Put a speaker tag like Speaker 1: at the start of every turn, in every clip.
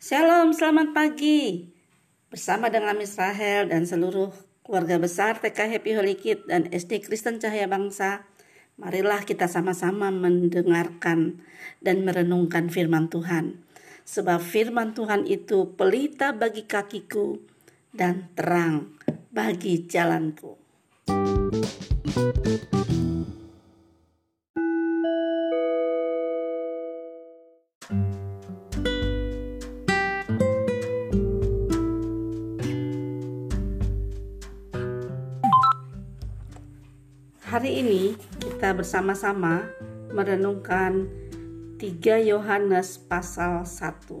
Speaker 1: Shalom, selamat pagi. Bersama dengan Miss Rahel dan seluruh keluarga besar TK Happy Holy Kid dan SD Kristen Cahaya Bangsa, marilah kita sama-sama mendengarkan dan merenungkan firman Tuhan. Sebab firman Tuhan itu pelita bagi kakiku dan terang bagi jalanku. Hari ini kita bersama-sama merenungkan 3 Yohanes pasal 1.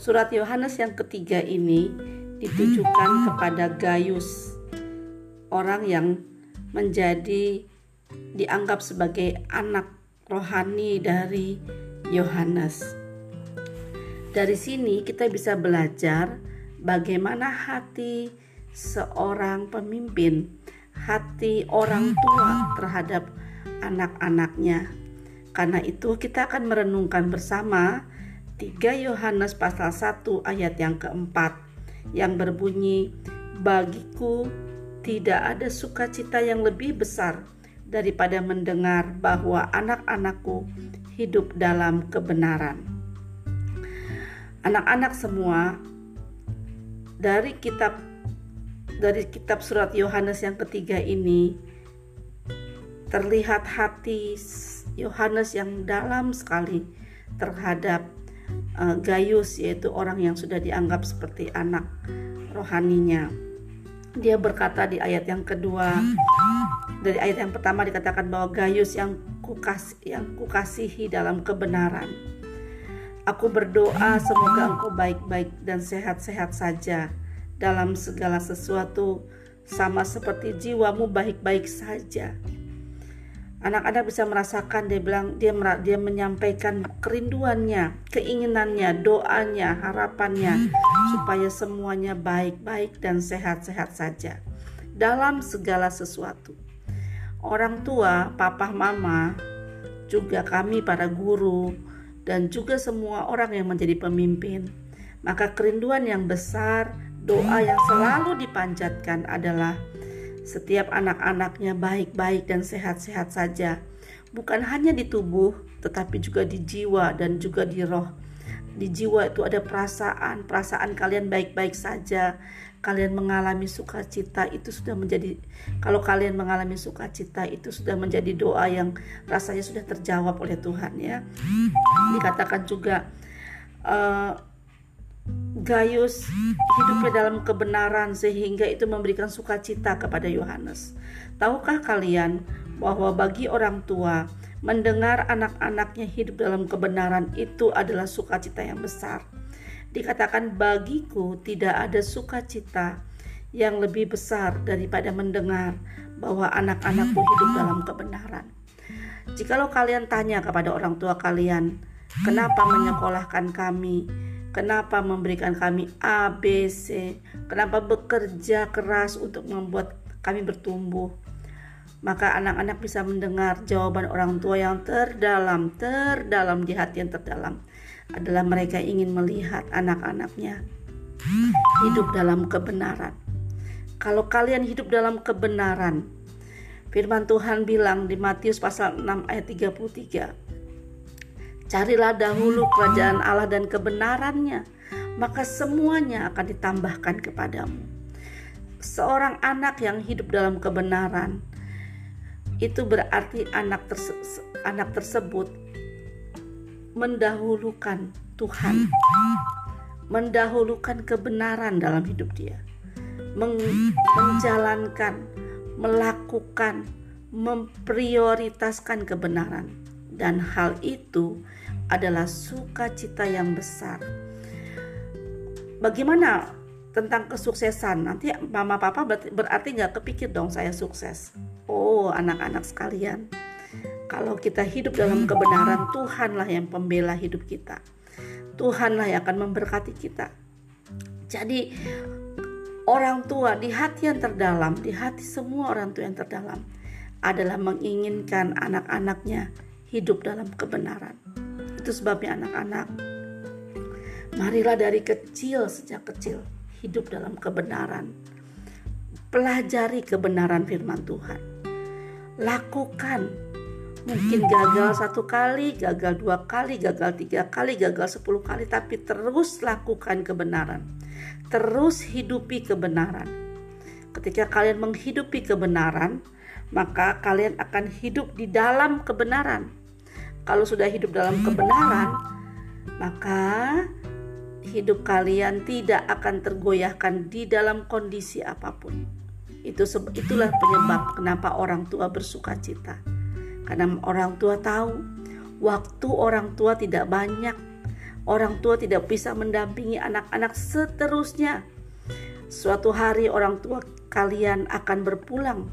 Speaker 1: Surat Yohanes yang ketiga ini ditujukan kepada Gaius, orang yang menjadi dianggap sebagai anak rohani dari Yohanes. Dari sini kita bisa belajar bagaimana hati seorang pemimpin hati orang tua terhadap anak-anaknya. Karena itu kita akan merenungkan bersama 3 Yohanes pasal 1 ayat yang keempat yang berbunyi bagiku tidak ada sukacita yang lebih besar daripada mendengar bahwa anak-anakku hidup dalam kebenaran. Anak-anak semua dari kitab dari kitab surat Yohanes yang ketiga ini terlihat hati Yohanes yang dalam sekali terhadap uh, Gaius yaitu orang yang sudah dianggap seperti anak rohaninya. Dia berkata di ayat yang kedua dari ayat yang pertama dikatakan bahwa Gaius yang kukasih yang kukasihi dalam kebenaran. Aku berdoa semoga engkau baik-baik dan sehat-sehat saja dalam segala sesuatu sama seperti jiwamu baik-baik saja. Anak-anak bisa merasakan dia bilang dia dia menyampaikan kerinduannya, keinginannya, doanya, harapannya supaya semuanya baik-baik dan sehat-sehat saja dalam segala sesuatu. Orang tua, papa, mama, juga kami para guru dan juga semua orang yang menjadi pemimpin, maka kerinduan yang besar Doa yang selalu dipanjatkan adalah setiap anak-anaknya baik-baik dan sehat-sehat saja, bukan hanya di tubuh, tetapi juga di jiwa dan juga di roh. Di jiwa itu ada perasaan, perasaan kalian baik-baik saja. Kalian mengalami sukacita itu sudah menjadi kalau kalian mengalami sukacita itu sudah menjadi doa yang rasanya sudah terjawab oleh Tuhan ya. Dikatakan juga uh, Gaius hidupnya dalam kebenaran sehingga itu memberikan sukacita kepada Yohanes. Tahukah kalian bahwa bagi orang tua mendengar anak-anaknya hidup dalam kebenaran itu adalah sukacita yang besar. Dikatakan bagiku tidak ada sukacita yang lebih besar daripada mendengar bahwa anak-anakku hidup dalam kebenaran. Jikalau kalian tanya kepada orang tua kalian, kenapa menyekolahkan kami? Kenapa memberikan kami A, B, C? Kenapa bekerja keras untuk membuat kami bertumbuh? Maka anak-anak bisa mendengar jawaban orang tua yang terdalam, terdalam di hati yang terdalam adalah mereka ingin melihat anak-anaknya hidup dalam kebenaran. Kalau kalian hidup dalam kebenaran, firman Tuhan bilang di Matius pasal 6 ayat 33, Carilah dahulu kerajaan Allah dan kebenarannya, maka semuanya akan ditambahkan kepadamu. Seorang anak yang hidup dalam kebenaran itu berarti anak terse anak tersebut mendahulukan Tuhan, mendahulukan kebenaran dalam hidup dia, Men menjalankan, melakukan, memprioritaskan kebenaran, dan hal itu adalah sukacita yang besar. Bagaimana tentang kesuksesan? Nanti mama papa berarti nggak kepikir dong saya sukses. Oh anak-anak sekalian, kalau kita hidup dalam kebenaran Tuhanlah yang pembela hidup kita. Tuhanlah yang akan memberkati kita. Jadi orang tua di hati yang terdalam, di hati semua orang tua yang terdalam adalah menginginkan anak-anaknya hidup dalam kebenaran. Itu sebabnya anak-anak Marilah dari kecil, sejak kecil, hidup dalam kebenaran. Pelajari kebenaran firman Tuhan. Lakukan. Mungkin gagal satu kali, gagal dua kali, gagal tiga kali, gagal sepuluh kali, tapi terus lakukan kebenaran. Terus hidupi kebenaran. Ketika kalian menghidupi kebenaran, maka kalian akan hidup di dalam kebenaran. Kalau sudah hidup dalam kebenaran, maka hidup kalian tidak akan tergoyahkan di dalam kondisi apa pun. Itu itulah penyebab kenapa orang tua bersuka cita. Karena orang tua tahu waktu orang tua tidak banyak. Orang tua tidak bisa mendampingi anak-anak seterusnya. Suatu hari orang tua kalian akan berpulang.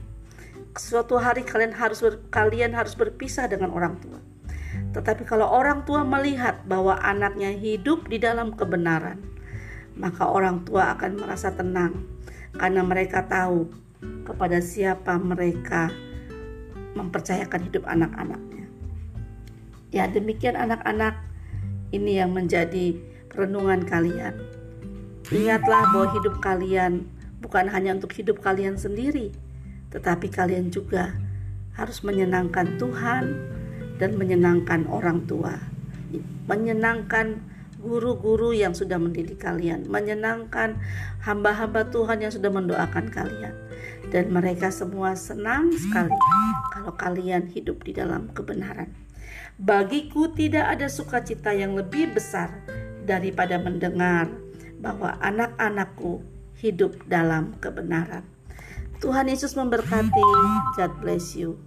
Speaker 1: Suatu hari kalian harus kalian harus berpisah dengan orang tua. Tetapi kalau orang tua melihat bahwa anaknya hidup di dalam kebenaran, maka orang tua akan merasa tenang karena mereka tahu kepada siapa mereka mempercayakan hidup anak-anaknya. Ya, demikian anak-anak ini yang menjadi renungan kalian. Ingatlah bahwa hidup kalian bukan hanya untuk hidup kalian sendiri, tetapi kalian juga harus menyenangkan Tuhan dan menyenangkan orang tua, menyenangkan guru-guru yang sudah mendidik kalian, menyenangkan hamba-hamba Tuhan yang sudah mendoakan kalian, dan mereka semua senang sekali kalau kalian hidup di dalam kebenaran. Bagiku tidak ada sukacita yang lebih besar daripada mendengar bahwa anak-anakku hidup dalam kebenaran. Tuhan Yesus memberkati. God bless you.